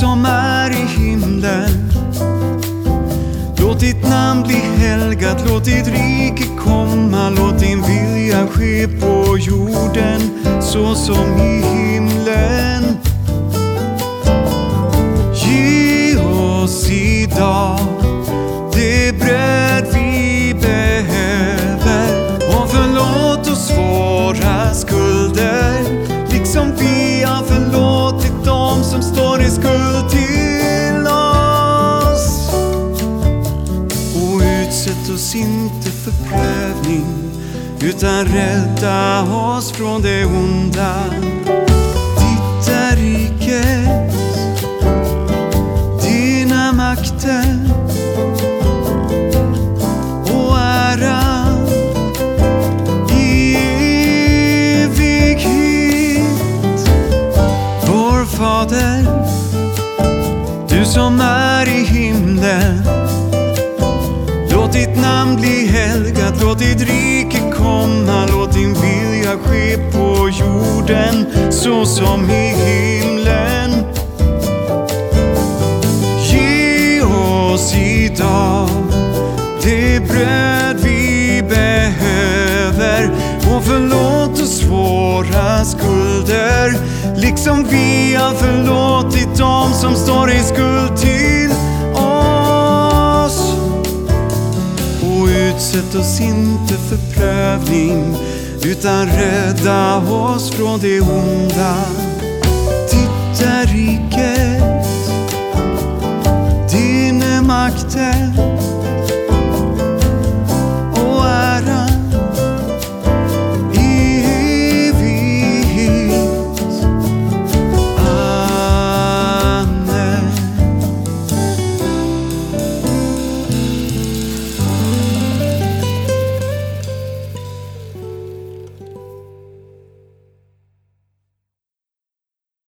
som är i himlen. Låt ditt namn bli helgat, låt ditt rike komma, låt din vilja ske på jorden så som i himlen. Ge oss idag utsätt oss inte för prövning utan rädda oss från det onda. Ditt är riket, dina makter och ära i evighet. Vår Fader, du som är i himlen. Ditt namn bli helgat, låt ditt rike komma, låt din vilja ske på jorden så som i himlen. Ge oss idag det bröd vi behöver. Och förlåt oss våra skulder liksom vi har förlåtit dem som står i skuld till Utsätt oss inte för prövning utan rädda oss från det onda. Ditt är riket, din är makten